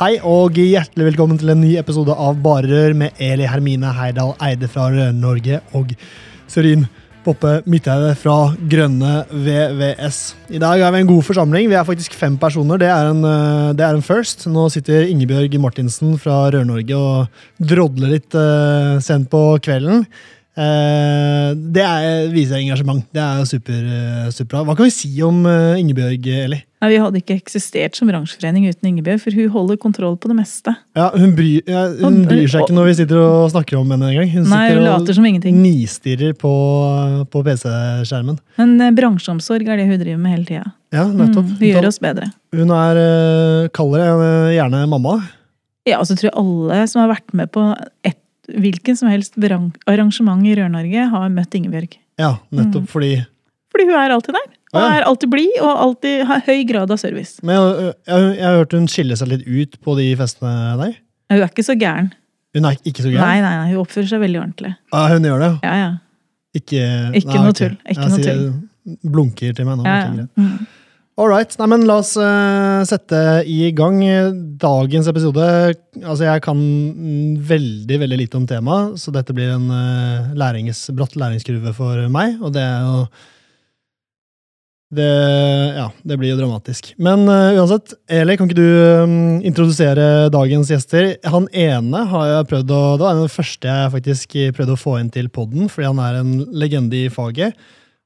Hei og hjertelig velkommen til en ny episode av Barerør med Eli Hermine Heidal Eide fra Rør-Norge og Sørin Poppe Midtheide fra Grønne VVS. I dag er vi en god forsamling. Vi er faktisk fem personer. Det er en, eh, det er en first. Nå sitter Ingebjørg Martinsen fra Rør-Norge og drodler litt uh, sent på kvelden. Uh, det er, viser engasjement. Det er super, uh, superbra. Hva kan vi si om Ingebjørg, Eli? Nei, Vi hadde ikke eksistert som bransjeforening uten Ingebjørg, for hun holder kontroll på det meste. Ja, Hun bryr, ja, hun bryr seg ikke når vi sitter og snakker om henne engang. Hun Nei, hun later som ingenting. nistirrer på, på PC-skjermen. Men eh, bransjeomsorg er det hun driver med hele tida. Ja, nettopp. Mm, hun gjør oss bedre. Hun er kaldere kaller jeg gjerne mamma. Ja, og så tror jeg alle som har vært med på et, hvilken som helst arrangement i Rør-Norge, har møtt Ingebjørg. Ja, nettopp Mm. fordi Fordi hun er alltid der. Og er alltid blid og alltid har høy grad av service. Men jeg, jeg, jeg har hørt hun skiller seg litt ut på de festene der. Hun er ikke så gæren. Hun er ikke så Nei, gæren? nei, nei, hun oppfører seg veldig ordentlig. Ja, hun gjør det. Ja, ja. Ikke, Ikke nei, noe tull, ikke Jeg noe tull. Blunker til meg nå. ja, ja. Mm. All right. Nei, men la oss uh, sette i gang dagens episode. Altså, jeg kan veldig, veldig lite om temaet, så dette blir en uh, lærings, bratt læringskurve for meg, og det er jo det, ja, det blir jo dramatisk. Men uh, uansett, Eli, kan ikke du um, introdusere dagens gjester? Han ene har jeg prøvd å, det var den første jeg faktisk prøvde å få inn til podden, fordi han er en legende i faget.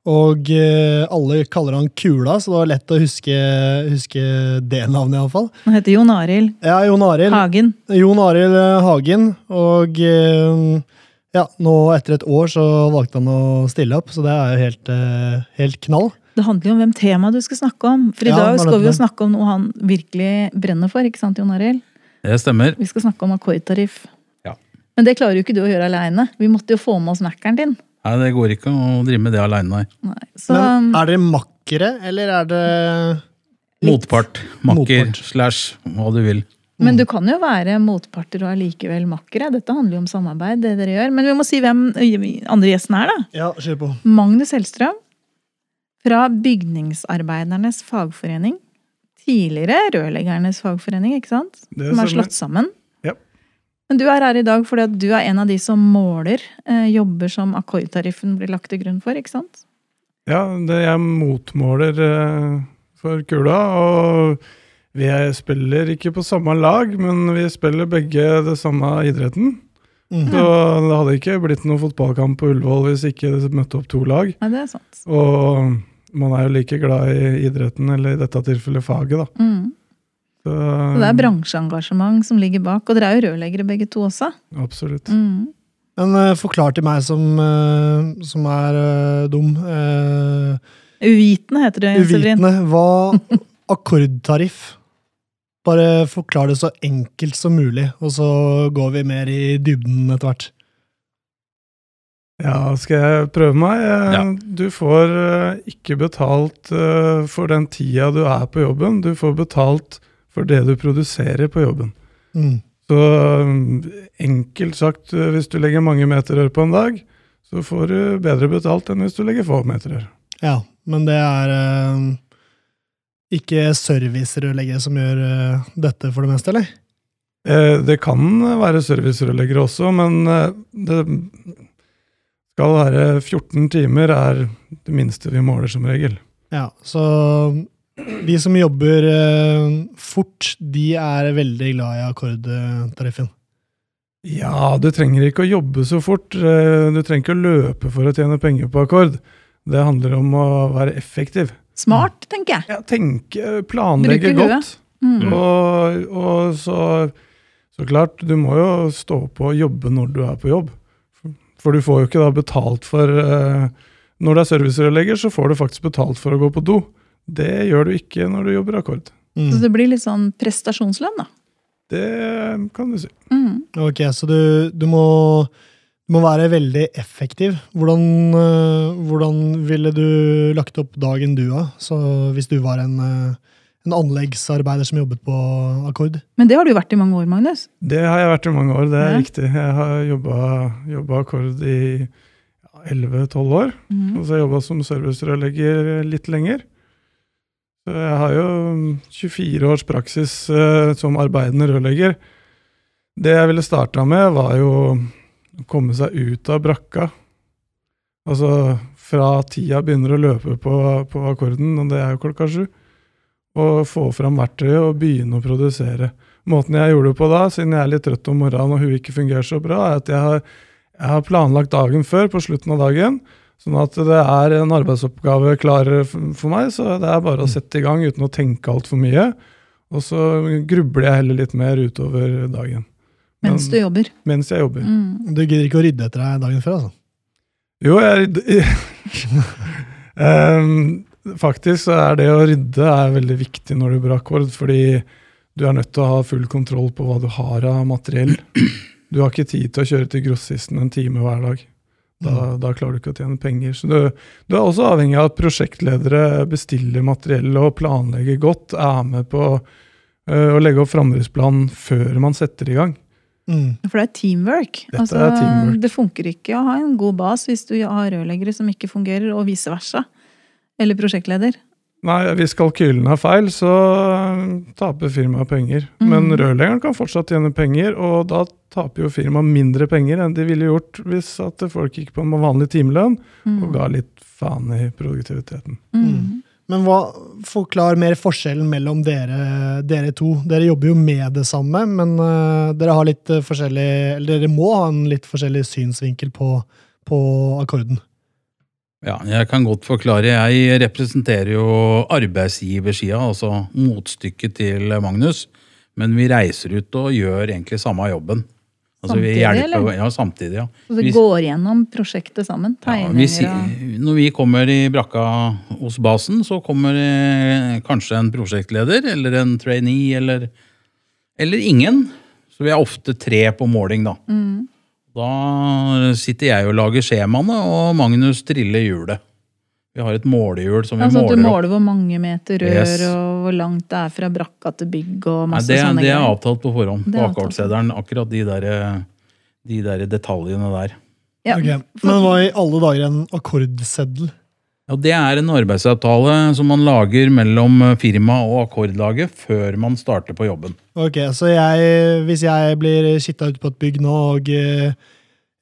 Og uh, alle kaller han Kula, så det var lett å huske, huske det navnet, iallfall. Han heter Jon Arild Ja, Jon Aril. Hagen. Jon Arild eh, Hagen. Og uh, ja, nå etter et år så valgte han å stille opp, så det er jo helt, helt knall. Det handler jo om hvem temaet du skal snakke om. For i Ja, dag skal vi jo snakke om noe han virkelig brenner for. ikke sant, Jon Arild? Det stemmer. Vi skal snakke om akkordtariff. Ja. Men det klarer jo ikke du å gjøre aleine. Vi måtte jo få med oss mackeren din. Nei, Det går ikke å drive med det aleine, nei. Nei. Så Men er dere makkere, eller er det Motpart. Makker Motpart. slash hva du vil. Men du kan jo være motparter og allikevel makkere. Dette handler jo om samarbeid. det dere gjør. Men vi må si hvem andre gjesten er, da. Ja, kjør på. Magnus Hellstrøm fra Bygningsarbeidernes fagforening. Tidligere Rørleggernes fagforening, ikke sant? Det Som er slått sammen. Ja. Men du er her i dag fordi at du er en av de som måler eh, jobber som akkordtariffen blir lagt til grunn for, ikke sant? Ja, det jeg motmåler eh, for kula, og vi spiller ikke på samme lag, men vi spiller begge det samme idretten. Mm. Så det hadde ikke blitt noen fotballkamp på Ullevål hvis ikke det møtte opp to lag. Ja, det er sant. Og man er jo like glad i idretten, eller i dette tilfellet faget, da. Mm. Så, Så det er bransjeengasjement som ligger bak. Og dere er jo rørleggere begge to også. Absolutt. Mm. Men uh, forklar til meg som, uh, som er uh, dum. eh, Uvitende heter det, uvitende. Hva akkordtariff? Bare forklar det så enkelt som mulig, og så går vi mer i dybden etter hvert. Ja, skal jeg prøve meg? Ja. Du får eh, ikke betalt eh, for den tida du er på jobben. Du får betalt for det du produserer på jobben. Mm. Så eh, enkelt sagt, hvis du legger mange meter rør på en dag, så får du bedre betalt enn hvis du legger få meter rør. Ja, men det er eh, ikke servicerørleggere som gjør eh, dette for det meste, eller? Eh, Det kan være servicerørleggere også, men eh, det skal være 14 timer er det minste vi måler som regel. Ja, så de som jobber eh, fort, de er veldig glad i akkordtariffen. Ja, du trenger ikke å jobbe så fort. eh, Du trenger ikke å løpe for å tjene penger på akkord. Det handler om å være effektiv. Smart, tenker jeg. Ja, tenke, planlegge godt. Mm. Og, og så, så klart, du må jo stå på og jobbe når du er på jobb. For du får jo ikke da betalt for, uh, Når du er servicerørlegger, så får du faktisk betalt for å gå på do. Det gjør du ikke når du jobber akkord. Mm. Så det blir litt sånn prestasjonslønn, da. Det kan du si. Mm. Ok, så du, du, må, du må være veldig effektiv. Hvordan, øh, hvordan ville du lagt opp dagen du da? Så hvis du var en, øh, en anleggsarbeider som jobbet på akkord? Men det har du vært i mange år, Magnus. Det har jeg vært i mange år, det er Ja. riktig. Jeg har jobba, akkord i ja, 11-12 år. Mm. Og så har jeg jobba som servicerørlegger litt lenger. Så jeg har jo mm, 24 års praksis uh, som arbeidende rørlegger. Det jeg ville starta med, var jo å komme seg ut av brakka. Altså fra tida begynner å løpe på, på akkorden, og det er jo klokka sju. Og få fram verktøyet og begynne å produsere. Måten jeg gjorde det på da, siden jeg er litt trøtt om morgenen og hun ikke fungerer så bra, er at jeg har, jeg har planlagt dagen før, på slutten av dagen. Sånn at det er en arbeidsoppgave klar for meg, så det er bare å sette i gang uten å tenke altfor mye. Og så grubler jeg heller litt mer utover dagen. Mens du jobber. Mens jeg jobber. Mm. Du gidder ikke å rydde etter deg dagen før, altså? Jo, jeg Ehm, Faktisk så er det å rydde er veldig viktig når du blir akkord, fordi du er nødt til å ha full kontroll på hva du har av materiell. Du har ikke tid til å kjøre til grossisten en time hver dag. Da, da klarer du ikke å tjene penger. Så du, du er også avhengig av at prosjektledere bestiller materiell og planlegger godt, er med på øh, å legge opp framdriftsplan før man setter i gang. Mm. For det er teamwork. Dette altså, er teamwork. Det funker ikke å ha en god bas hvis du har rørleggere som ikke fungerer, og vice versa. Eller prosjektleder. Nei, hvis kalkylen er feil, så øh, taper firmaet penger. Mm. Men rørleggeren kan fortsatt tjene penger, og da taper jo firmaet mindre penger enn de ville gjort hvis at folk gikk på en vanlig timelønn Mm. og ga litt faen i produktiviteten. Mm. Men hva, forklar mer forskjellen mellom dere, dere to. Dere jobber jo med det samme, men øh, dere har litt øh, forskjellig Eller dere må ha en litt forskjellig synsvinkel på, på akkorden. Ja, jeg kan godt forklare. Jeg representerer jo arbeidsgiversida, altså motstykket til Magnus. Men vi reiser ut og gjør egentlig samme jobben. Altså, vi Samtidig, hjelper- eller? Ja, samtidig, ja. Så Vi- går gjennom prosjektet sammen? Ja, vi, når vi kommer i brakka hos basen, så kommer eh, kanskje en prosjektleder eller en trainee eller, eller ingen. Så vi er ofte tre på måling, da. mm. Da sitter jeg og lager skjemaene, og Magnus triller hjulet. Vi har et målehjul som vi Altså at du måler opp. måler hvor mange meter rør, Yes. og hvor langt det er fra brakka til bygg og Nei, masse det, sånne det er avtalt på forhånd Det på er Akkurat de der, de der detaljene der. Ja, Okay. Men hva i alle dager er en akkordseddel? Ja, Det er en arbeidsavtale som man lager mellom firmaet firma og akkordlaget før man starter på jobben. Ok, så jeg, hvis jeg blir kitta ut på et bygg nå, og eh,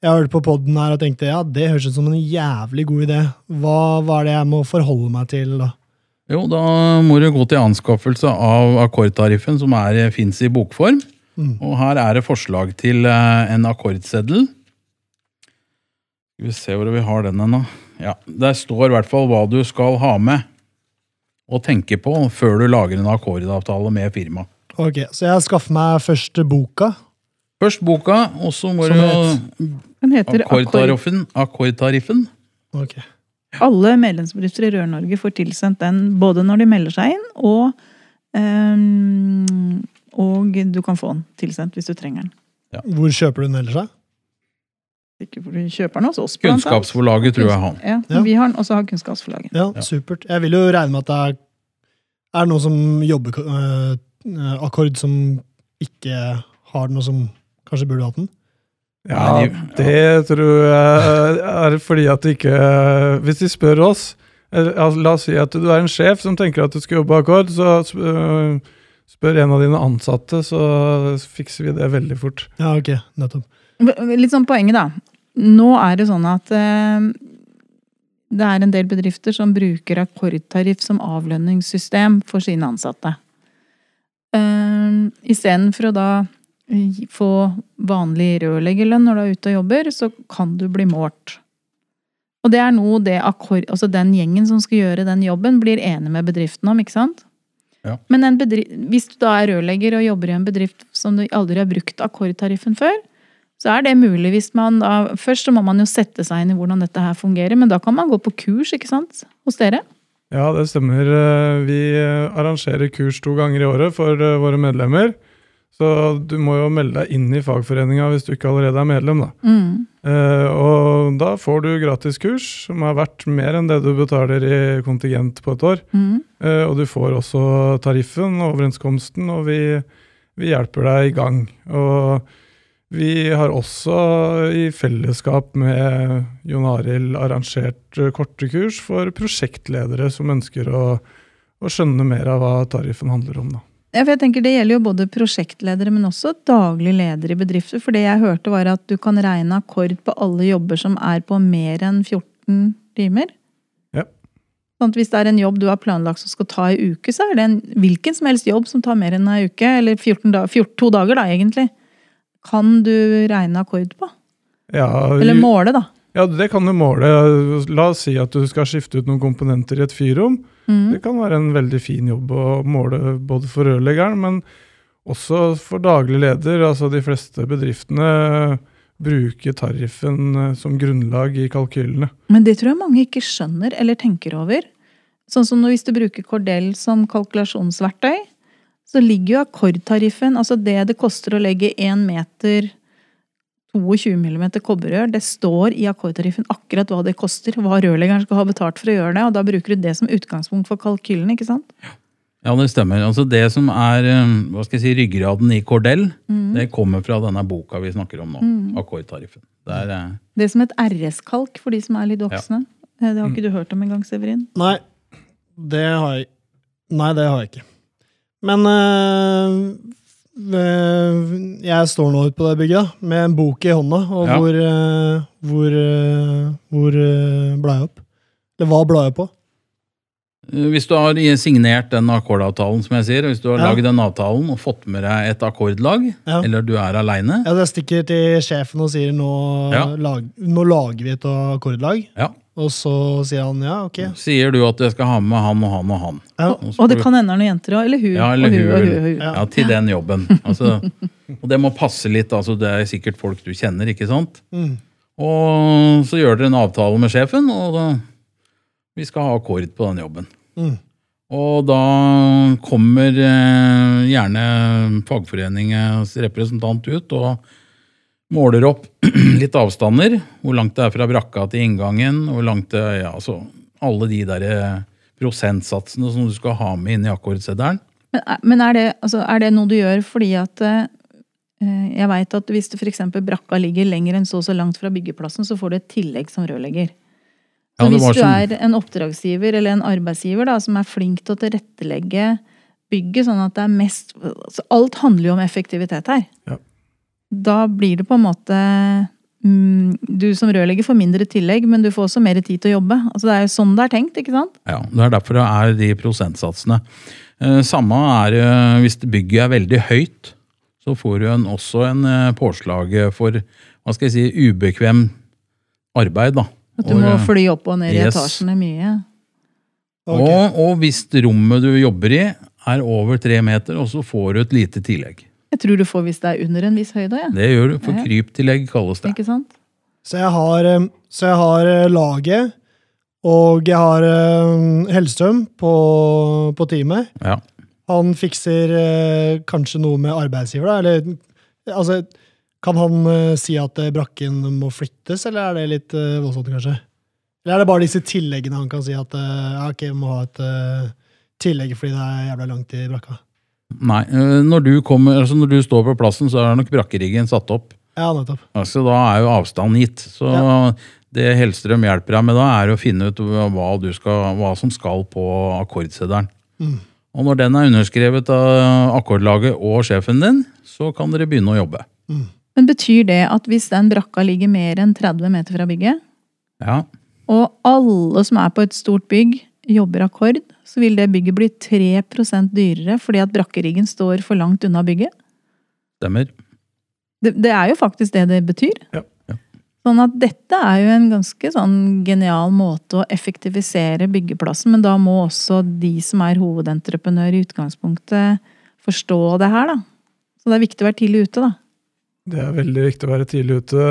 jeg hørte på podden her og tenkte ja, det høres ut som en jævlig god idé, hva, hva er det jeg må forholde meg til da? Jo, da må du gå til anskaffelse av akkordtariffen som er, fins i bokform. Mm. Og her er det forslag til eh, en akkordseddel. Skal vi se hvor vi har den hen, da. Ja, Der står i hvert fall hva du skal ha med og tenke på før du lager en akkordavtale med firma. Ok, så jeg skaffer meg først boka. Først boka, og så må du? Den heter akkordtariffen. akkordtariffen. Ok. Alle medlemsbedrifter i Rør-Norge får tilsendt den både når de melder seg inn, og, ehm, og du kan få den tilsendt hvis du trenger den. Hvor kjøper du den ellers? da? Ikke for du kjøper den hos oss. Kunnskapsforlaget tror jeg han. Ja, Ja. Vi har den, og så har Kunnskapsforlaget. Ja, supert. Jeg vil jo regne med at det er, er noen som jobber øh, øh, akkord som ikke har noe som kanskje burde hatt den. Ja, det tror jeg er fordi at de ikke Hvis de spør oss La oss si at du er en sjef som tenker at du skal jobbe akkord, så øh, spør en av dine ansatte, så fikser vi det veldig fort. Ja, ok, nettopp. Litt sånn poenget, da. Nå er det sånn at eh, det er en del bedrifter som bruker akkordtariff som avlønningssystem for sine ansatte. Eh, Istedenfor å da få vanlig rørleggerlønn når du er ute og jobber, så kan du bli målt. Og det er noe det akkord, altså den gjengen som skal gjøre den jobben, blir enig med bedriften om, ikke sant? Ja. Men en bedrift, hvis du da er rørlegger og jobber i en bedrift som du aldri har brukt akkordtariffen før, så er det mulig hvis man da Først så må man jo sette seg inn i hvordan dette her fungerer, men da kan man gå på kurs, ikke sant? Hos dere. Ja, det stemmer. Eh, Vi eh, arrangerer kurs to ganger i året for eh, våre medlemmer. Så du må jo melde deg inn i fagforeninga hvis du ikke allerede er medlem. da. Mm. Eh, og da får du gratis kurs som er verdt mer enn det du betaler i kontingent på et år. Mm. Eh, og du får også tariffen og overenskomsten, og vi, vi hjelper deg i gang. Og vi har også i fellesskap med Jon Arild arrangert eh, korte kurs for prosjektledere som ønsker å, å skjønne mer av hva tariffen handler om. Da. Ja, for jeg tenker Det gjelder jo både prosjektledere, men også daglig leder i bedrifter. For det jeg hørte, var at du kan regne akkord på alle jobber som er på mer enn 14 timer. Ja. Sånn at Hvis det er en jobb du har planlagt som skal ta ei uke, så er det en hvilken som helst jobb som tar mer enn ei uke. Eller 14 da, 14, to dager, da, egentlig. Kan du regne akkord på? Ja, Eller måle, da. Ja, det kan du måle. La oss si at du skal skifte ut noen komponenter i et fyrrom. Mm. Det kan være en veldig fin jobb å måle både for rørleggeren, men også for daglig leder. Altså de fleste bedriftene bruker tariffen eh, som grunnlag i kalkylene. Men det tror jeg mange ikke skjønner eller tenker over. Sånn som hvis du bruker Cordell som kalkulasjonsverktøy, så ligger jo akkordtariffen, altså det det koster å legge én meter 22 mm kobberrør, det står i akkordtariffen akkurat hva det koster, hva rørleggeren skal ha betalt for å gjøre det, og da bruker du det som utgangspunkt for kalkylen, ikke sant? Ja, det stemmer. Altså Det som er eh, hva skal jeg si, ryggraden i Cordell, Mm. det kommer fra denne boka vi snakker om nå. Akkordtariffen. Det er, eh, Det som et RS-kalk for de som er litt voksne. Ja. Det har ikke du hørt om engang, Severin? Nei, det har jeg Nei, det har jeg ikke. Men øh, jeg står nå ute på det bygget da, med en bok i hånda, og Ja. hvor, øh, hvor, øh, hvor blar jeg opp? Eller hva blar jeg på? Hvis du har signert den akkordavtalen, som jeg sier, hvis du har Ja. lagd den avtalen og fått med deg et akkordlag, Ja. eller du er aleine, Ja, jeg stikker til sjefen og sier nå, Ja. lag, nå lager vi et akkordlag. ja, Og så sier han ja, ok. sier du at jeg skal ha med han og han og han. Ja. Og Og det kan hende det er noen jenter òg, eller hun, Ja, eller og hun, hun, og hun, og hun. Ja. Ja, til den jobben. Altså, og det må passe litt. altså Det er sikkert folk du kjenner, ikke sant? Mm. Og så gjør dere en avtale med sjefen, og da, vi skal ha akkord på den jobben. Mm. Og da kommer eh, gjerne fagforeningens representant ut og måler opp litt avstander. Hvor langt det er fra brakka til inngangen. hvor langt det er, ja, altså Alle de der eh, prosentsatsene som du skal ha med inn i akkordseddelen. Men, men er, det, altså, er det noe du gjør fordi at eh, Jeg veit at hvis det f.eks. brakka ligger lenger enn så og så langt fra byggeplassen, så får du et tillegg som rørlegger. Så Ja, hvis du som- er en oppdragsgiver eller en arbeidsgiver da, som er flink til å tilrettelegge bygget sånn at det er mest altså Alt handler jo om effektivitet her. Ja. Da blir det på en måte mm, Du som rørlegger får mindre tillegg, men du får også mer tid til å jobbe. Altså Det er jo sånn det er tenkt, ikke sant? Ja, Det er derfor det er de prosentsatsene. Eh, Samme er hvis bygget er veldig høyt, så får du en, også en eh, påslag for hva skal jeg si, ubekvem arbeid. da. At du Og, må eh, fly opp og ned i yes. etasjene mye. Okay. og, og hvis rommet du jobber i er over tre meter, og så får du et lite tillegg. Jeg tror du får hvis det er under en viss høyde. Ja. Det gjør du, for kryptillegg kalles det. Ikke sant? Så jeg har, eh, så jeg har eh, laget, og jeg har eh, Hellstrøm på, på teamet. Ja. Han fikser kanskje noe med arbeidsgiver, da? Eller altså, kan han si at brakken må flyttes, eller er det litt voldsomt, kanskje? Eller er det bare disse tilleggene han kan si at ja, ok, vi må ha et tillegg fordi det er jævla langt i brakka? Nei, eh, når du, kommer, altså når du står på plassen, så er nok brakkeriggen satt opp. Ja, nettopp. Altså, da er jo avstanden gitt. Så det Hellstrøm hjelper deg med da, er å finne ut hva, du skal, hva som skal på akkordseddelen. Mm. Og når den er underskrevet av akkordlaget og sjefen din, så kan dere begynne å jobbe. Men betyr det at hvis den brakka ligger mer enn 30 meter fra bygget, Ja, og alle som er på et stort bygg, jobber akkord, så vil det bygget bli 3% dyrere fordi at brakkeriggen står for langt unna bygget? stemmer. Det, det er jo faktisk det det betyr. Ja. Ja. Sånn at dette er jo en ganske sånn genial måte å effektivisere byggeplassen, men da må også de som er hovedentreprenør i utgangspunktet forstå det her, da. Så det er viktig å være tidlig ute, da. Det er veldig viktig å være tidlig ute.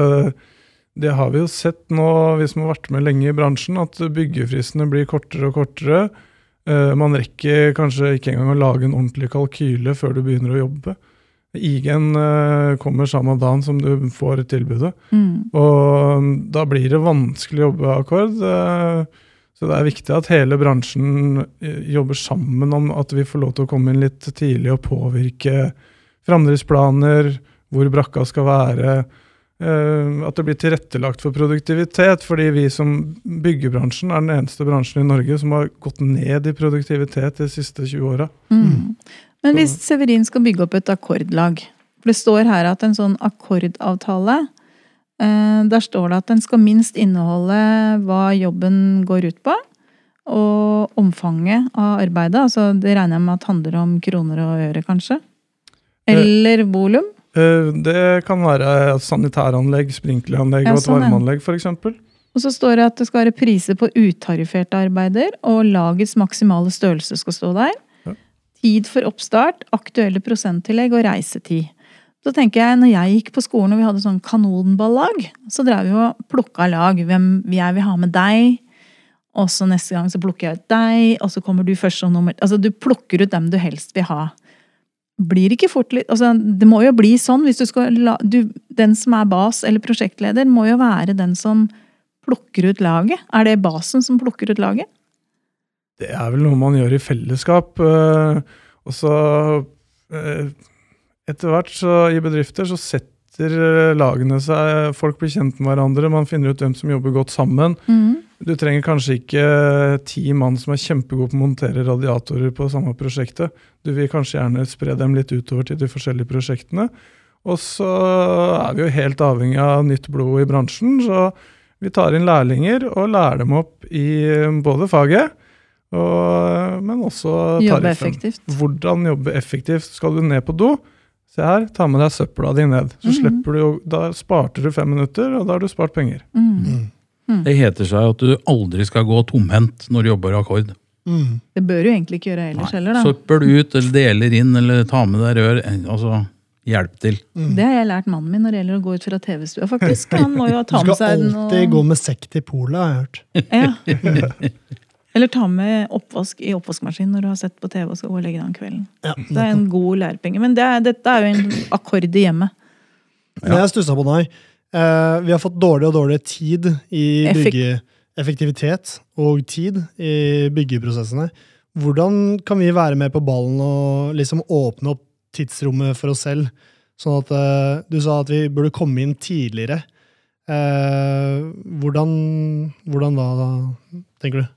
Det har vi jo sett nå, vi som har vært med lenge i bransjen, at byggefristene blir kortere og kortere. Eh, Man rekker kanskje ikke engang å lage en ordentlig kalkyle før du begynner å jobbe. IG-en eh, kommer samme dagen som du får tilbudet. Mm. Og da blir det vanskelig å jobbe akkord. eh, Så det er viktig at hele bransjen jobber sammen om at vi får lov til å komme inn litt tidlig og påvirke framdriftsplaner, hvor brakka skal være. Eh, At det blir tilrettelagt for produktivitet, fordi vi som byggebransjen er den eneste bransjen i Norge som har gått ned i produktivitet de siste 20 åra. Mm. Men hvis Severin skal bygge opp et akkordlag For det står her at en sånn akkordavtale eh, Der står det at den skal minst inneholde hva jobben går ut på. Og omfanget av arbeidet. altså Det regner jeg med at handler om kroner og øre, kanskje? Eller volum? Eh, Det kan være sanitæranlegg, sprinkleranlegg Ja, og et sånn, varmeanlegg f.eks. Og så står det at det skal være priser på utarifferte arbeider, og lagets maksimale størrelse skal stå der. Ja. Tid for oppstart, aktuelle prosenttillegg og reisetid. Så tenker jeg, når jeg gikk på skolen og vi hadde sånn kanonballag, så drev vi og plukka lag. Hvem jeg vil ha med deg. Og så neste gang så plukker jeg ut deg, og så kommer du først som nummer Altså du plukker ut dem du helst vil ha. Blir ikke fort litt altså, Det må jo bli sånn hvis du skal la du, Den som er bas eller prosjektleder, må jo være den som plukker ut laget? Er det basen som plukker ut laget? Det er vel noe man gjør i fellesskap. eh, Og så eh, Etter hvert så i bedrifter så setter eh, lagene seg Folk blir kjent med hverandre, man finner ut hvem som jobber godt sammen. Du trenger kanskje ikke ti mann som er kjempegode på å montere radiatorer på samme prosjektet. Du vil kanskje gjerne spre dem litt utover til de forskjellige prosjektene. Og så er vi jo helt avhengig av nytt blod i bransjen, så vi tar inn lærlinger og lærer dem opp i både faget, og, men også tariffen. Jobbe effektivt. Hvordan jobbe effektivt. Skal du ned på do, se her, ta med deg søpla di ned. Så Mhm. slipper du, Da sparte du fem minutter, og da har du spart penger. Mm. Det heter seg at du aldri skal gå tomhendt når du jobber akkord. Mm. Det bør du egentlig ikke gjøre ellers heller, da. Søppel ut, eller deler inn, eller ta med deg rør. Altså, hjelp til. Mm. Det har jeg lært mannen min når det gjelder å gå ut fra TV-stua, faktisk. Han må jo ta med seg Du skal alltid noe gå med sekk til polet, har jeg hørt. Ja. Eller ta med oppvask i oppvaskmaskinen når du har sett på TV og skal gå og legge deg om kvelden. Ja, Det er en god lærepenge. Men det er, dette er jo en akkord i hjemmet. Ja. jeg stussa på noe. Eh, vi har fått dårligere og dårligere tid i bygge, effektivitet og tid i byggeprosessene. Hvordan kan vi være med på ballen og liksom åpne opp tidsrommet for oss selv? Sånn at uh, Du sa at vi burde komme inn tidligere. Uh, hvordan, hvordan da, da, tenker du?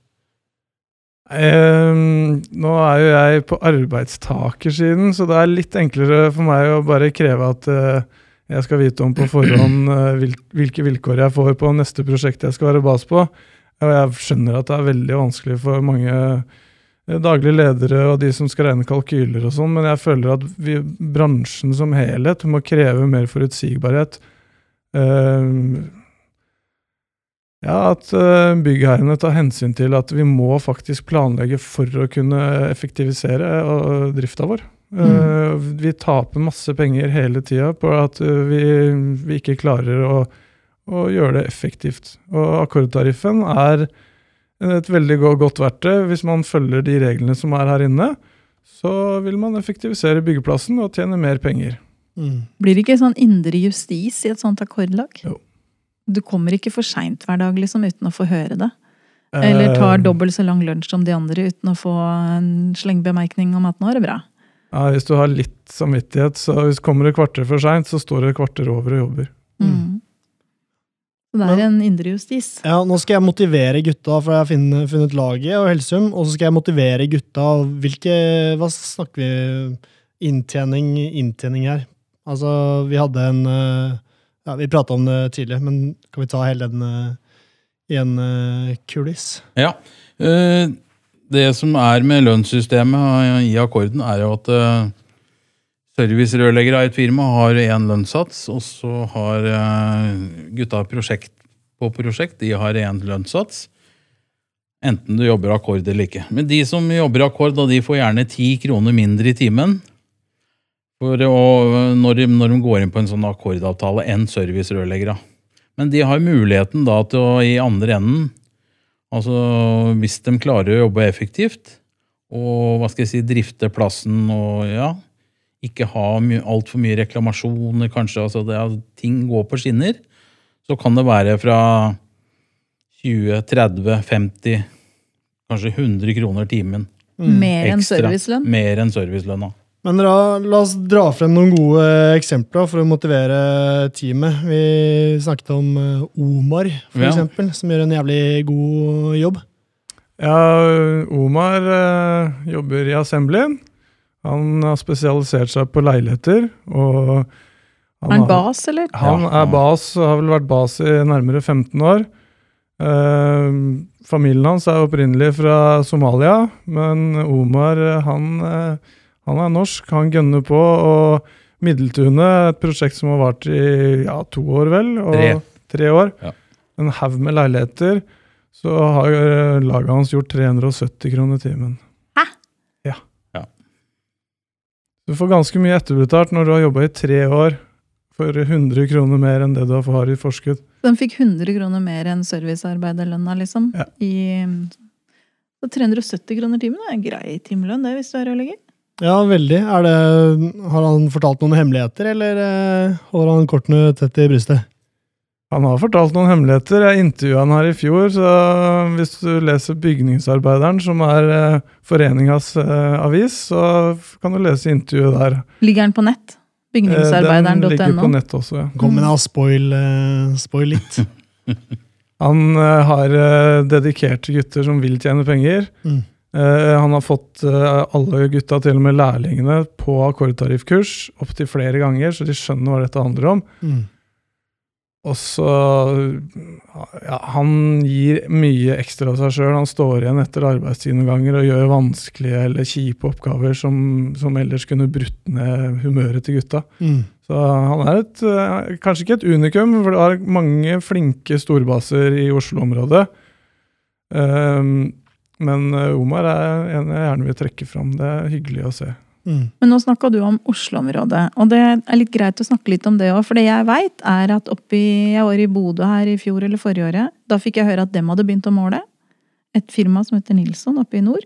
Um, nå er jo jeg på arbeidstakersiden, så det er litt enklere for meg å bare kreve at eh, jeg skal vite om på forhånd eh, hvilke vilkår jeg får på neste prosjekt jeg skal være bas på. Og jeg skjønner at det er veldig vanskelig for mange eh, daglige ledere og de som skal regne kalkyler og sånn, men jeg føler at vi, bransjen som helhet må kreve mer forutsigbarhet. Ehm, ja, at byggherrene tar hensyn til at vi må faktisk planlegge for å kunne effektivisere drifta vår. Uh, vi taper masse penger hele tida på at uh, vi, vi ikke klarer å, å gjøre det effektivt. Og akkordtariffen er et veldig godt verktøy. Hvis man følger de reglene som er her inne, så vil man effektivisere byggeplassen og tjene mer penger. Mm. Blir det ikke sånn indre justis i et sånt akkordlag? Jo. Du kommer ikke for seint hver dag liksom, uten å få høre det. Eller tar Eh, dobbelt så lang lunsj som de andre uten å få en slengbemerkning om at nå er det bra. Ja, hvis du har litt samvittighet, så hvis kommer det kvarter for seint, så står det et kvarter over og jobber. Mm. Det er en indre justis. Ja, Nå skal jeg motivere gutta, for jeg har funnet, funnet laget og Helsum. Og så skal jeg motivere gutta. Hvilke, Hva snakker vi inntjening, inntjening her? Altså, vi hadde en eh, ja, Vi prata om det tidligere, men kan vi ta hele den eh, i en eh, kuliss? Ja. eh, Det som er med lønnssystemet i akkorden, er jo at eh, servicerørleggere av et firma har én lønnssats, og så har eh, gutta prosjekt på prosjekt de har én lønnssats. Enten du jobber akkord eller ikke. Men de som jobber akkord, de får gjerne ti kroner mindre i timen. For å, når, de, når de går inn på en sånn akkordavtale, enn servicerørleggere. Men de har muligheten da til å i andre enden, altså hvis de klarer å jobbe effektivt, og hva skal jeg si, drifte plassen og ja, ikke ha my, altfor mye reklamasjoner, kanskje, altså det, at ting går på skinner, så kan det være fra 20, 30, 50, kanskje 100 kroner timen Mer enn servicelønn. Mer enn servicelønna. Men da, la oss dra frem noen gode eksempler for å motivere teamet. Vi snakket om eh, Omar, for Ja. eksempel, som gjør en jævlig god jobb. Ja, Omar eh, jobber i Assembly. Han har spesialisert seg på leiligheter. og Er han bas, eller? Han er bas, har vel vært bas i nærmere 15 år. Eh, familien hans er opprinnelig fra Somalia, men Omar han, eh, han er norsk. Han gønner på. og Middeltunet, et prosjekt som har vart i ja, to år, vel? Og Tre. tre år. Ja. En haug med leiligheter. Så har eh, laget hans gjort 370 kroner timen. Hæ? Ja. Ja. Du får ganske mye etterbetalt når du har jobba i tre år for 100 kroner mer enn det du har i forskudd. De fikk 100 kroner mer enn servicearbeiderlønna, liksom. Ja. I, så 370 kroner timen er en grei timelønn, det, hvis du er rørlegger. Ja, veldig. Er det, har han fortalt noen hemmeligheter, eller eh, holder han kortene tett i brystet? Han har fortalt noen hemmeligheter. Jeg intervjua han her i fjor, så hvis du leser Bygningsarbeideren, som er eh, foreningas eh, avis, så kan du lese intervjuet der. Ligger den på nett? Eh, Den ligger på nett også, ja. Kom med da, spoil, eh, spoil litt. Han eh, har dedikerte gutter som vil tjene penger. Mm. Eh, han har fått eh, alle gutta, til og med lærlingene, på akkordtariffkurs opptil flere ganger, så de skjønner hva dette handler om. Mm. Og så ja, Han gir mye ekstra av seg sjøl. Han står igjen etter arbeidstid noen ganger og gjør vanskelige eller kjipe oppgaver som, som ellers kunne brutt ned humøret til gutta. Mm. Så han er et, eh, kanskje ikke et unikum, for det er mange flinke storbaser i Oslo-området. Ehm, men eh, Omar er en jeg gjerne vil trekke fram. Det er hyggelig å se. Mm. Men nå snakka du om Oslo-området, og det er litt greit å snakke litt om det òg. For det jeg veit, er at oppi Jeg var i Bodø her i fjor eller forrige året. Da fikk jeg høre at dem hadde begynt å måle. Et firma som heter Nilsson oppe i nord.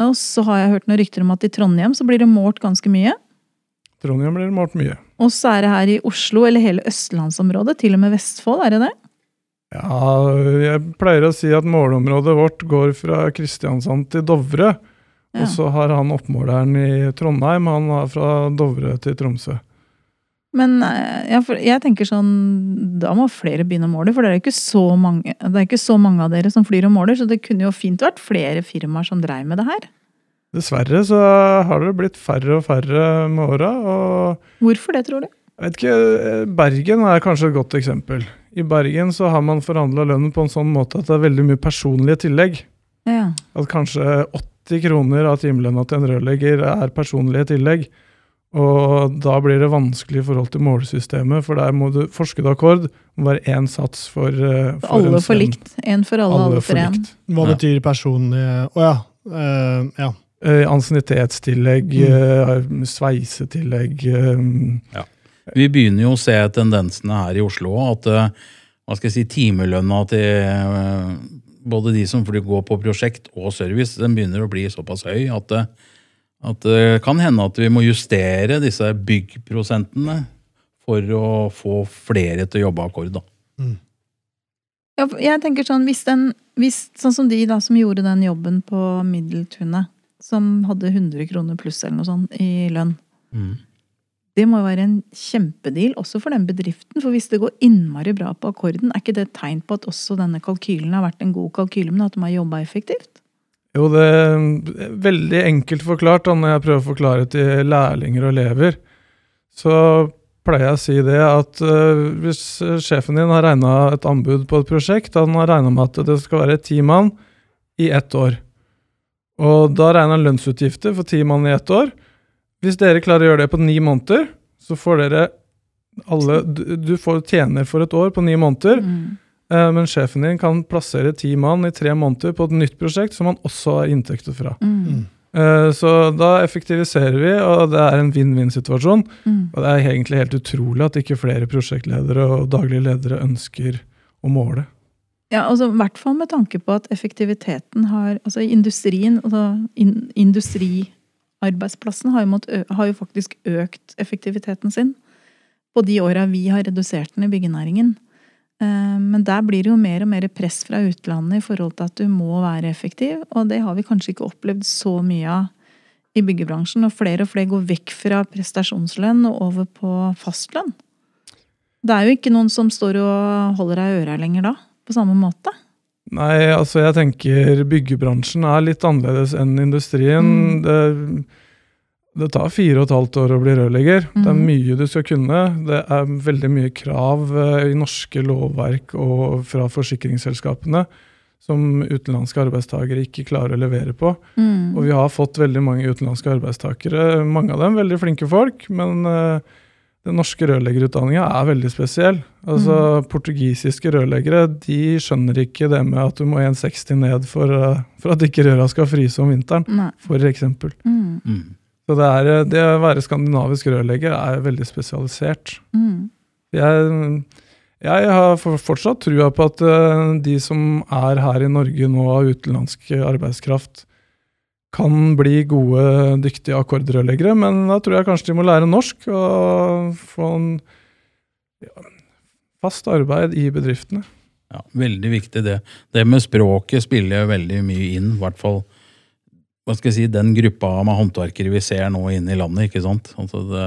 Og så har jeg hørt noen rykter om at i Trondheim så blir det målt ganske mye. Trondheim blir det målt mye. Og så er det her i Oslo, eller hele østlandsområdet, til og med Vestfold, er det det? Ja, jeg pleier å si at måleområdet vårt går fra Kristiansand til Dovre. Ja. Og så har han oppmåleren i Trondheim, han har fra Dovre til Tromsø. Men eh, ja, jeg tenker sånn, da må flere begynne å måle, for det er ikke så mange, det er ikke så mange av dere som flyr og måler, så det kunne jo fint vært flere firmaer som dreiv med det her. Dessverre så har det blitt færre og færre med åra. Hvorfor det, tror du? jeg vet ikke, Bergen er kanskje et godt eksempel. I Bergen så har man forhandla lønnen på en sånn måte at det er veldig mye personlige tillegg. Ja. At kanskje 80 kroner av timelønna til en rørlegger er personlige tillegg. Og da blir det vanskelig i forhold til målesystemet, for der må du forsket akkord må være én sats for, eh, for Alle en for likt. En for alle, alle for en. likt. Hva Ja. betyr personlig Å ja. Uh, ja. Eh, Ansiennitetstillegg, Mm. sveisetillegg sveisetillegg eh, Vi begynner jo å se tendensene her i Oslo at eh, hva skal jeg si, timelønna til eh, både de som går på prosjekt og service, den begynner å bli såpass høy at, det- at det kan hende at vi må justere disse byggprosentene for å få flere til å jobbe akkord. da. Ja, jeg tenker sånn, hvis den, hvis, sånn som de da som gjorde den jobben på Middeltunet, som hadde 100 kroner pluss eller noe sånt i lønn, det må være en kjempedeal også for den bedriften. For hvis det går innmari bra på akkorden, er ikke det et tegn på at også denne kalkylen har vært en god kalkyle, men at de har jobba effektivt? Jo, det er veldig enkelt forklart da, når jeg prøver å forklare til lærlinger og elever. Så pleier jeg å si det at uh, hvis sjefen din har regna et anbud på et prosjekt, han har regna med at det skal være ti mann i ett år. Og da regner han lønnsutgifter for ti mann i ett år. Hvis dere klarer å gjøre det på ni måneder, så får dere alle Du, du får tjener for et år på ni måneder. Mm. Eh, Men sjefen din kan plassere ti mann i tre måneder på et nytt prosjekt som han også har inntekter fra. Mm. Eh, Så da effektiviserer vi, og det er en vinn-vinn-situasjon. Mm. Og det er egentlig helt utrolig at ikke flere prosjektledere og daglige ledere ønsker å måle. Ja, altså, I hvert fall med tanke på at effektiviteten har Altså industrien, altså in, industriarbeidsplassen har jo, har jo faktisk økt effektiviteten sin på de åra vi har redusert den i byggenæringen. Eh, Men der blir det jo mer og mer press fra utlandet i forhold til at du må være effektiv, og det har vi kanskje ikke opplevd så mye av i byggebransjen. Og flere og flere går vekk fra prestasjonslønn og over på fastlønn. Det er jo ikke noen som står og holder deg i øra lenger da, på samme måte. Nei, altså jeg tenker byggebransjen er litt annerledes enn industrien. Mm. Det, det tar fire og et halvt år å bli rørlegger. Det er Mhm. mye du skal kunne. Det er veldig mye krav eh, i norske lovverk og fra forsikringsselskapene som utenlandske arbeidstakere ikke klarer å levere på. Mm. Og vi har fått veldig mange utenlandske arbeidstakere. Mange av dem veldig flinke folk, men eh, den norske rørleggerutdanninga er veldig spesiell. Altså, Portugisiske rørleggere de skjønner ikke det med at du må 1,60 ned for, eh, for at ikke røra skal fryse om vinteren, Nei. for eksempel. Mm. Mm. Så det, er, eh, det å være skandinavisk rørlegger er veldig spesialisert. Mm. Jeg, jeg har fortsatt trua på at eh, de som er her i Norge nå av utenlandsk arbeidskraft, kan bli gode, dyktige akkordrørleggere, men da tror jeg kanskje de må lære norsk og få en ja, fast arbeid i bedriftene. Ja, veldig viktig det. Det med språket spiller jeg veldig mye inn, i hvert fall hva skal jeg si, den gruppa med håndverkere vi ser nå inne i landet. ikke sant? Altså det,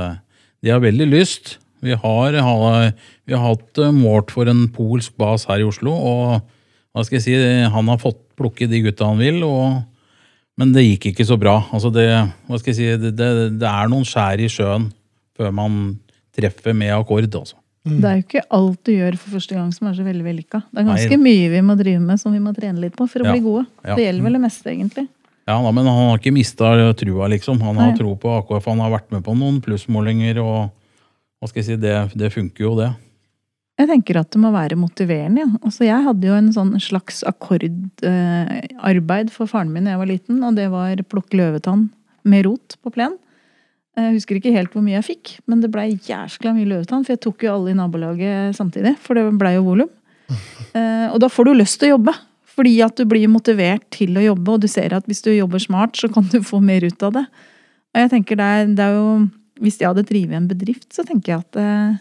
de har veldig lyst. Vi har, vi har hatt eh, målt for en polsk bas her i Oslo, og hva skal jeg si, han har fått plukke de gutta han vil, og, men det gikk ikke så bra. Altså det, hva skal jeg si, det, det, det er noen skjær i sjøen før man treffer med akkord. altså. Det er jo ikke alt du gjør for første gang som er så veldig vellykka. Det er Nei. ganske mye vi må drive med som vi må trene litt på for å Ja. bli gode. Ja. Det gjelder vel det meste, egentlig. Ja, da, men han har ikke mista trua, liksom. Han har Nei. tro på AKF. Han har vært med på noen plussmålinger, og hva skal jeg si, det, det funker jo, det. Jeg tenker at det må være motiverende. Ja. Altså, jeg hadde jo en sånn slags akkordarbeid for faren min da jeg var liten, og det var plukke løvetann med rot på plen. Jeg husker ikke helt hvor mye jeg fikk, men det blei jæskla mye løvetann, for jeg tok jo alle i nabolaget samtidig, for det blei jo volum. Eh, Og da får du lyst til å jobbe, fordi at du blir motivert til å jobbe, og du ser at hvis du jobber smart, så kan du få mer ut av det. Og jeg tenker det er, det er jo Hvis jeg hadde drevet en bedrift, så tenker jeg at eh,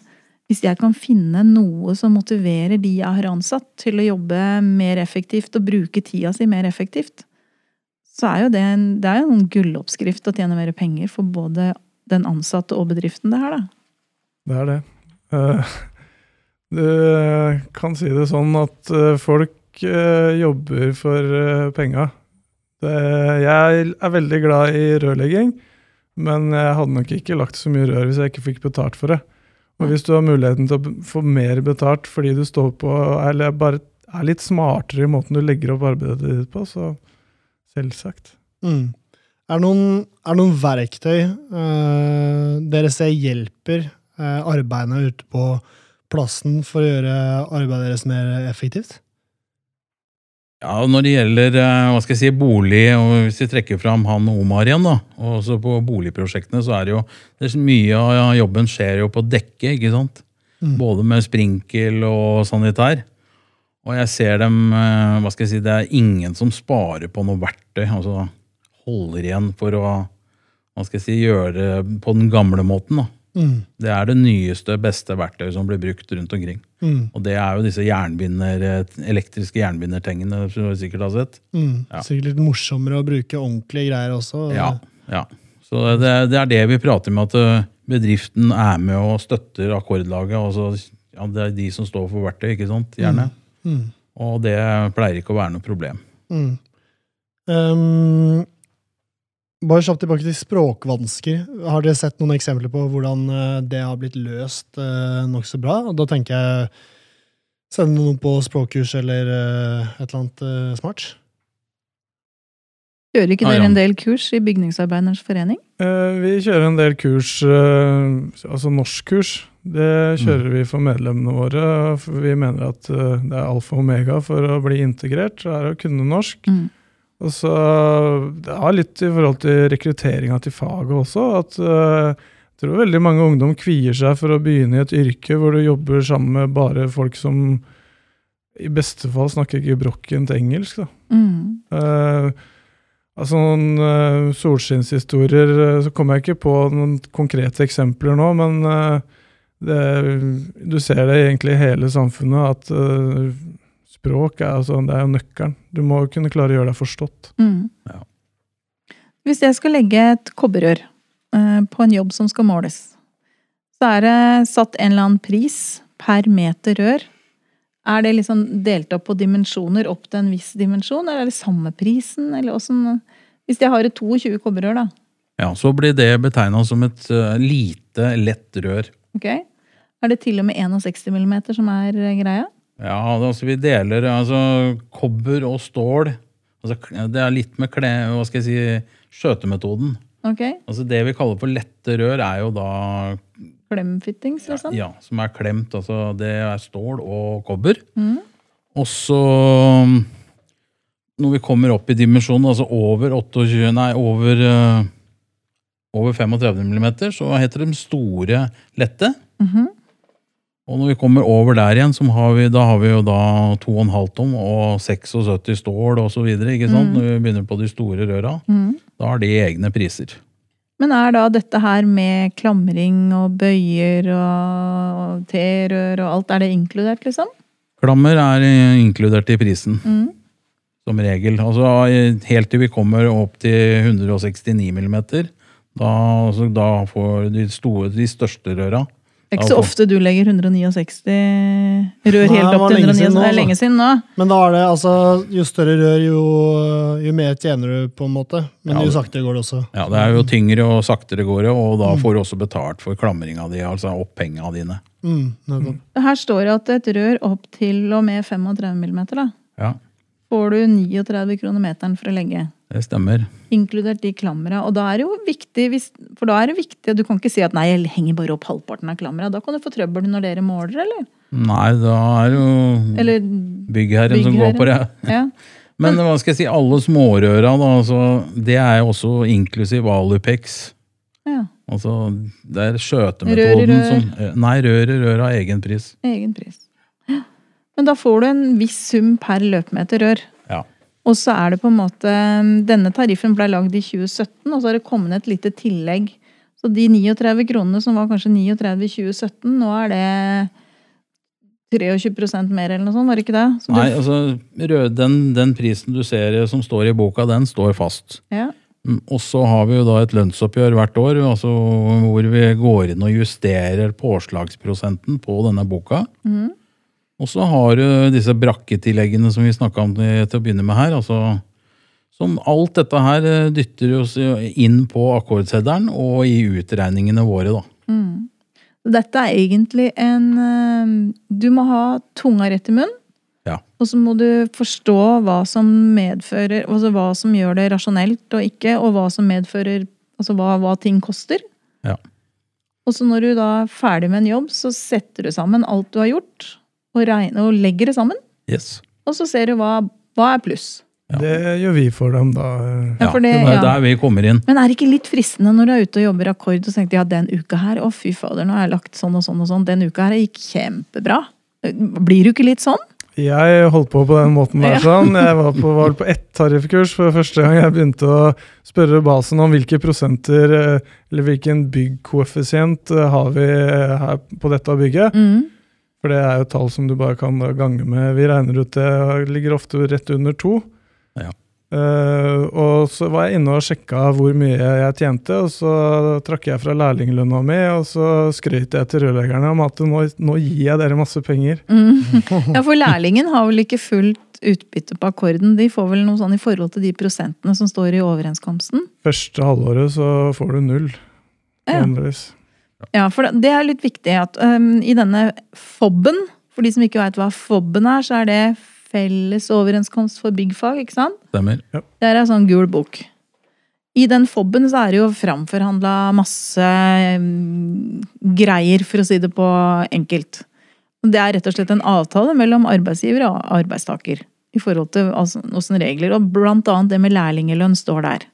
hvis jeg kan finne noe som motiverer de jeg har ansatt til å jobbe mer effektivt og bruke tida si mer effektivt, så er jo det en, det er en gulloppskrift å tjene mer penger for både den ansatte og bedriften det her, da. Det er det. Eh, Du kan si det sånn at eh, folk eh, jobber for eh, penga. Jeg er veldig glad i rørlegging, men jeg hadde nok ikke lagt så mye rør hvis jeg ikke fikk betalt for det. Og hvis du har muligheten til å få mer betalt fordi du står på, eller bare er litt smartere i måten du legger opp arbeidet ditt på, så selvsagt. Mm. Er, det noen, noen verktøy eh, dere ser hjelper eh, arbeidene ute på plassen for å gjøre arbeidet deres mer effektivt? Ja, Når det gjelder eh, hva skal jeg si, bolig, og hvis vi trekker fram han Omar igjen, da, og også på boligprosjektene, så er det jo det er så mye av jobben skjer jo på dekket, ikke sant? Mm. Både med sprinkel og sanitær. Og jeg ser dem eh, hva skal jeg si, Det er ingen som sparer på noe verktøy. altså Holder igjen for å hva skal jeg si, gjøre det på den gamle måten. da. Mm. Det er det nyeste, beste verktøyet som blir brukt rundt omkring. Mm. Og det er jo disse jernbinder, eh, elektriske jernbindertengene som du sikkert har sett. Mm. Ja. Sikkert litt morsommere å bruke ordentlige greier også. Ja, ja. Så det, det er det vi prater med, at eh, bedriften er med og støtter akkordlaget. Altså, ja, det er de som står for verktøy, ikke sant? Gjerne. Mm. Og det pleier ikke å være noe problem. Mm. Um, bare kjapt tilbake til språkvansker. Har dere sett noen eksempler på hvordan eh, det har blitt løst uh, nokså bra? Da tenker jeg sende noen på språkkurs eller eh, et eller annet eh, smart. Kjører ikke dere en del kurs i Bygningsarbeidernes forening? Eh, Vi kjører en del kurs, eh, altså norskkurs. Det kjører vi for medlemmene våre. Vi mener at eh, det er alfa og omega for å bli integrert, er å kunne norsk. Mm. Og så Det har litt i forhold til rekrutteringa til faget også. At eh, jeg tror veldig mange ungdom kvier seg for å begynne i et yrke hvor du jobber sammen med bare folk som i beste fall snakker gebrokkent engelsk. da. Mm. Uh, altså noen uh, solskinnshistorier Så kommer jeg ikke på noen konkrete eksempler nå, men det, du ser det egentlig i hele samfunnet at språk er, altså, det er jo nøkkelen. Du må kunne klare å gjøre deg forstått. Mm. Ja. Hvis jeg skal legge et kobberrør eh, på en jobb som skal måles, så er det satt en eller annen pris per meter rør. Er det liksom delt opp på dimensjoner opp til en viss dimensjon, eller er det samme prisen, eller Hvis jeg har et 22 kobberrør, da, Ja, Så blir det betegna som et uh, lite, lett rør. ok? Er det til og med 61 millimeter som er eh, greia? Ja, altså vi deler altså kobber og stål. Altså, det er litt med kle, hva skal jeg si, skjøtemetoden. Okay. Altså Det vi kaller for lette rør, er jo da Klemfittings, liksom? ja, som er klemt. Altså det er stål og kobber. Mm. Og så når vi kommer opp i dimensjonen, altså over 28, nei, over, eh, over 35 mm, så heter de store lette. Mhm. Og når vi kommer over der igjen, har vi, da har vi jo da 2,5 tom og 76 stål sant? Mm. Når vi begynner på de store røra. Mm. Da har de egne priser. Men er da dette her med klamring og bøyer og T-rør og alt, er det inkludert, liksom? Klammer er inkludert i prisen, Mm. som regel. Altså helt til vi kommer opp til 169 millimeter, da, altså, da får de, store, de største røra. Det er ikke så ofte du legger 169 rør helt opp til lenge 169. Det er altså. lenge siden nå. Men da er det altså Jo større rør, jo, jo mer tjener du, på en måte. Men Ja, jo saktere går det også. Ja, det er jo tyngre og saktere går det, og Mm. da får du også betalt for klamringa di, altså opphenga dine. Mm, nettopp. Her står det at et rør opp til og med 35 mm, da, Ja, får du 39 kroner meteren for å legge. det stemmer. Inkludert de klamra. Og da er det jo viktig, for da er det viktig, du kan ikke si at nei, jeg henger bare opp halvparten av klamra. Da kan du få trøbbel når dere måler, eller? Nei, da er det jo Eller, byggherren som går på det. ja. Men hva skal jeg si, alle smårøra, da, altså, det er jo også inklusiv Alupex. ja. Altså, det er Rør i skjøtemetoden rør. som Nei, rør i rør har egen pris. Egen pris. Men da får du en viss sum per løpemeter rør. Ja. Og så er det på en måte Denne tariffen ble lagd i 2017, og så har det kommet et lite tillegg. Så de 39 kronene som var kanskje 39 i 2017, nå er det 23 mer eller noe sånt, var det ikke det? Så Nei, altså, den, den prisen du ser som står i boka, den står fast. ja. Mm, Og så har vi jo da et lønnsoppgjør hvert år, altså hvor vi går inn og justerer påslagsprosenten på denne boka. Mhm. Og så har du disse brakketilleggene som vi snakka om til å begynne med her. altså som alt dette her eh, dytter oss inn på akkordseddelen og i utregningene våre, da. Mm. Dette er egentlig en eh, Du må ha tunga rett i munnen. Ja. Og så må du forstå hva som medfører Altså hva som gjør det rasjonelt og ikke, og hva som medfører Altså hva, hva ting koster. Ja. Og så når du da er ferdig med en jobb, så setter du sammen alt du har gjort, og, regner, og legger det sammen. Yes. Og så ser du hva, hva er pluss. Ja. Det gjør vi for dem, da. Ja, for det- ja. der vi kommer inn. Men er det ikke litt fristende når du er ute og jobber akkord og tenker ja, den uka her, å fy fader, nå har jeg lagt sånn og sånn og sånn, den uka her gikk kjempebra. Blir du ikke litt sånn? Jeg holdt på på den måten der. Sånn. Jeg var på, var på ett tariffkurs for første gang jeg begynte å spørre basen om hvilke prosenter, eh, eller hvilken byggkoeffisient eh, har vi eh, her på dette bygget. Mm. For det er jo et tall som du bare kan gange med. Vi regner ut det ligger ofte rett under to. Ja. Uh, og så var jeg inne og sjekka hvor mye jeg tjente, og så trakk jeg fra lærlinglønna mi, og så skrøt jeg til rørleggerne om at nå, nå gir jeg dere masse penger. Mm. Ja, for lærlingen har vel ikke fullt utbytte på akkorden. De får vel noe sånn i forhold til de prosentene som står i overenskomsten. Første halvåret så får du null. Ja. vanligvis. Ja, for det- er litt viktig at um, i denne FOB-en, for de som ikke veit hva FOB-en er, så er det felles overenskomst for byggfag, ikke sant? Stemmer. Ja. Det er en sånn gul bok. I den FOB-en så er det jo framforhandla masse um, greier, for å si det på enkelt. Det er rett og slett en avtale mellom arbeidsgiver og arbeidstaker. i forhold til altså, åssen regler. Og blant annet det med lærlingelønn står der.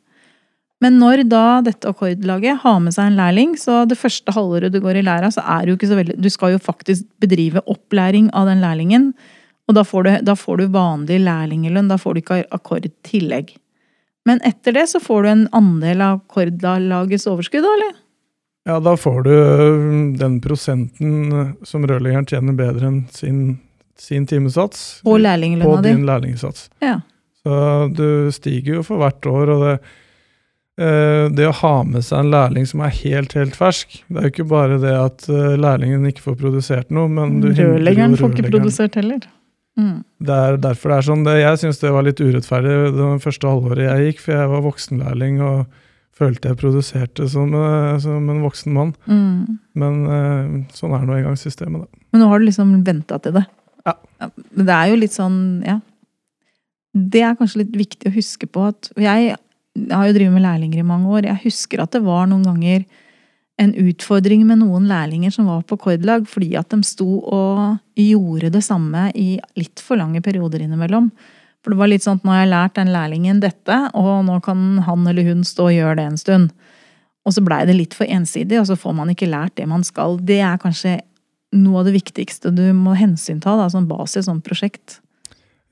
Men når da dette akkordlaget har med seg en lærling, så det første halvåret du går i læra, så er det jo ikke så veldig Du skal jo faktisk bedrive opplæring av den lærlingen. Og da får du, da får du vanlig lærlingelønn. Da får du ikke akkordtillegg. Men etter det så får du en andel av akkordlagets overskudd, da, eller? Ja, da får du øh, den prosenten som rørleggeren tjener bedre enn sin, sin timesats. På lærlinglønna di. På din lærlingsats. Ja. Så du stiger jo for hvert år, og det, det å ha med seg en lærling som er helt, helt fersk Det er jo ikke bare det at eh, lærlingen ikke får produsert noe, men du Rørleggeren får ikke produsert heller. Mm. Det er derfor det er sånn. Det, jeg syns det var litt urettferdig det første halvåret jeg gikk, for jeg var voksenlærling og følte jeg produserte som, eh, som en voksen mann. Mm. Men eh, sånn er nå engang systemet, da. Men nå har du liksom venta til det. Ja. Men det er jo litt sånn, ja. Det er kanskje litt viktig å huske på at jeg, jeg har jo drevet med lærlinger i mange år. Jeg husker at det var noen ganger en utfordring med noen lærlinger som var på kordlag, fordi at de sto og gjorde det samme i litt for lange perioder innimellom. For det var litt sånn at nå har jeg lært den lærlingen dette, og nå kan han eller hun stå og gjøre det en stund. Og så blei det litt for ensidig, og så får man ikke lært det man skal. Det er kanskje noe av det viktigste du må hensynta da, som basis som prosjekt.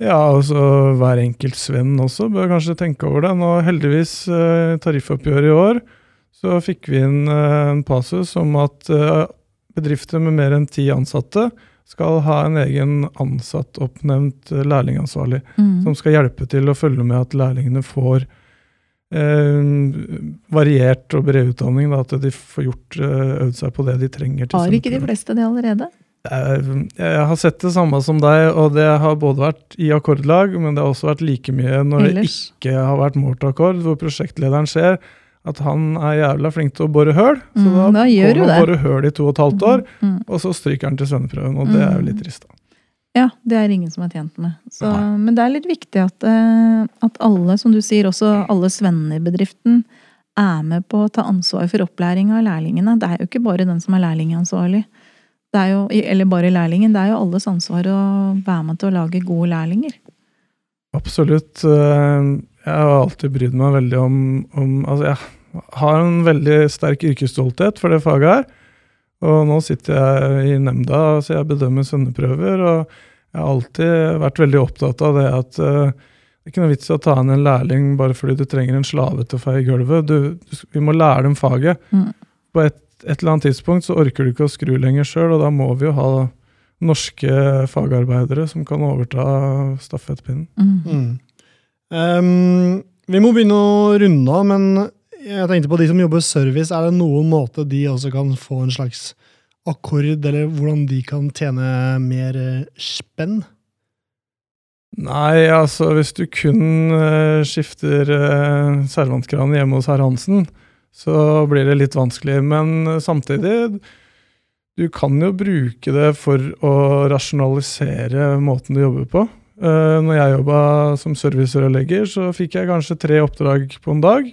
Ja, og så hver enkelt svenn også bør kanskje tenke over det. Nå heldigvis, eh, tariffoppgjøret i år, så fikk vi inn eh, en passus om at eh, bedrifter med mer enn ti ansatte skal ha en egen ansattoppnevnt lærlingansvarlig, Mm. som skal hjelpe til å følge med at lærlingene får eh, variert og bred utdanning, da, at de får gjort, øvd seg på det de trenger. til Har ikke de fleste det allerede? Jeg, jeg har sett det samme som deg, og det har både vært i akkordlag, men det har også vært like mye når det ikke har vært målt akkord, hvor prosjektlederen ser at han er jævla flink til å bore høl. Så Mm, da, da gjør han bore høl i to og et halvt år, Mm. og så stryker han til svenneprøven, og det er jo Mm. litt trist. da. Ja, det er ingen som er tjent med. Så, men det er litt viktig at, eh, at alle, som du sier, også alle svennene i bedriften, er med på å ta ansvar for opplæring av lærlingene. Det er jo ikke bare den som er lærlingansvarlig. Det er jo, eller bare lærlingen. Det er jo alles ansvar å være med til å lage gode lærlinger. Absolutt. eh, Jeg har alltid brydd meg veldig om, om Altså, jeg har en veldig sterk yrkesstolthet for det faget her. Og nå sitter jeg i nemnda, så jeg bedømmer svenneprøver, og jeg har alltid vært veldig opptatt av det at eh, det er ikke noe vits i å ta inn en lærling bare fordi du trenger en slave til å feie gulvet. Du, du, vi må lære dem faget. Mm. På et, et eller annet tidspunkt så orker du ikke å skru lenger sjøl, og da må vi jo ha norske fagarbeidere som kan overta stafettpinnen. Mm. Mm. Ehm, vi må begynne å runde av, men jeg tenkte på de som jobber service. Er det noen måte de også kan få en slags akkord, eller hvordan de kan tjene mer eh, spenn? Nei, altså hvis du kun eh, skifter uh, servantkranen hjemme hos herr Hansen, så blir det litt vanskelig. Men eh, samtidig, du kan jo bruke det for å rasjonalisere måten du jobber på. Uh, når jeg jobba som servicerørlegger, så fikk jeg kanskje tre oppdrag på en dag.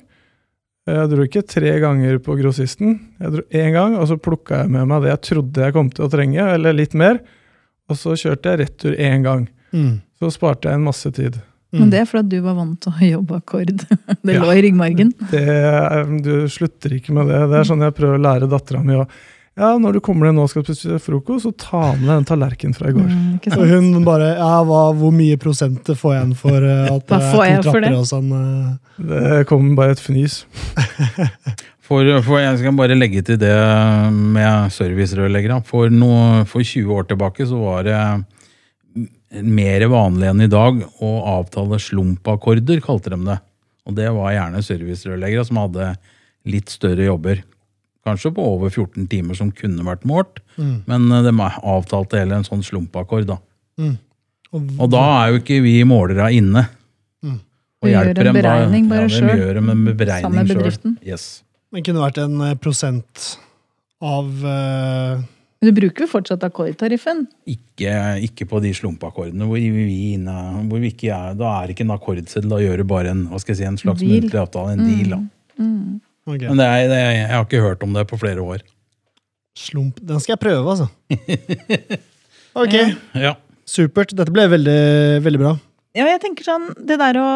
Jeg dro ikke tre ganger på grossisten. Jeg dro én gang, og så plukka jeg med meg det jeg trodde jeg kom til å trenge, eller litt mer. Og så kjørte jeg retur én gang. Mm. Så sparte jeg en masse tid. Men det er fordi du var vant til å jobbe akkord. Det Ja. lå i ryggmargen. Det, du slutter ikke med det. Det er sånn jeg prøver å lære dattera mi òg. Ja, når du kommer ned nå og skal spise frokost, så ta med deg den tallerkenen fra i går. Mm, Og hun bare Ja, hva, hvor mye prosent får jeg igjen for eh, at Hva det får er jeg to for trapper det? og sånn? eh? Det kommer bare et fnys. For, for jeg skal bare legge til det med servicerørleggere. For, for 20 år tilbake så var det mer vanlig enn i dag å avtale slumpakkorder, kalte de det. Og det var gjerne servicerørleggere som hadde litt større jobber. Kanskje på over 14 timer som kunne vært målt, Mm. men eh, de avtalte heller en sånn slumpakkord. da. Mm. Og da er jo ikke vi målere inne. Mm. Og Vi gjør hjelper en dem da. beregning bare ja. Vi gjør en Sammen med beregning sjøl. bedriften. Yes. Det kunne vært en eh, prosent av eh, Men du bruker jo fortsatt akkordtariffen. Ikke, ikke på de slumpakkordene hvor vi, inne, hvor vi ikke er Da er det ikke en akkordseddel, da gjør du bare en, hva skal jeg si, en slags muntlig avtale. En deal, da. Mm. Okay. Men det er, det er, jeg har ikke hørt om det på flere år. slump. Den skal jeg prøve, altså. Ok, Ja. Ja. supert. Dette ble veldig, veldig bra. Ja, jeg tenker sånn Det der å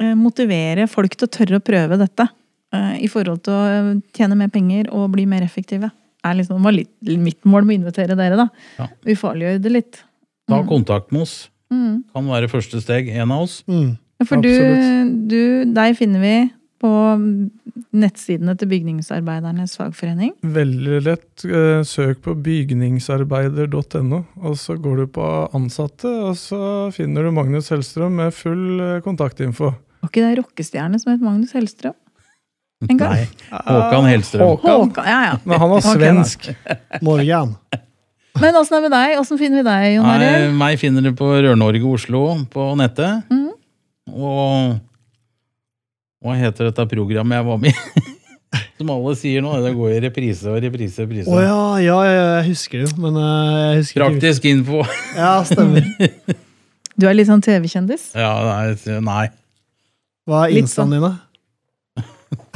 eh, motivere folk til å tørre å prøve dette eh, i forhold til å tjene mer penger og bli mer effektive, er liksom, var litt mitt mål med å invitere dere, da. Ja. Ufarliggjøre det litt. Ta kontakt med oss. Mm. Kan være første steg. En av oss. Mm. Ja, For du, du, deg finner vi på nettsidene til Bygningsarbeidernes fagforening. Veldig lett. eh, Søk på bygningsarbeider.no, og så går du på ansatte, og så finner du Magnus Hellstrøm med full eh, kontaktinfo. Var ikke det rockestjerne som het Magnus Hellstrøm? En gang? Nei. Håkan Hellstrøm. Håkan. Håkan, ja, ja. Men han var svensk. Morgan. Men åssen er det med deg? Åssen finner vi deg, Jon Nei, Arild? meg finner du på Rør-Norge Oslo på nettet. Mm. Og hva heter dette programmet jeg var med i? Som alle sier nå, det går i reprise og reprise og reprise. Å ja, ja, ja, jeg husker det jo, men eh, jeg husker ikke. Praktisk info. Ja, stemmer. Du er litt sånn TV-kjendis? Ja, nei, nei. Hva er instaen sånn. din, da?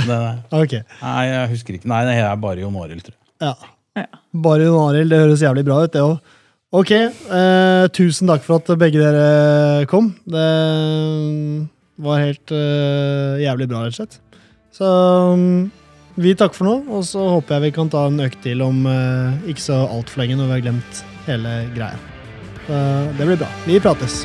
Det, nei. Nei, jeg husker ikke. Nei, det er bare Jon Arild, tror jeg. Ja. Ja. Bare Jon Arild, det høres jævlig bra ut, det òg. Ok, eh, tusen takk for at begge dere kom. Det var helt eh, jævlig bra, rett og slett. Så mm, vi takker for nå, og så håper jeg vi kan ta en økt til om eh, ikke så altfor lenge når vi har glemt hele greia. Så det blir bra. Vi prates.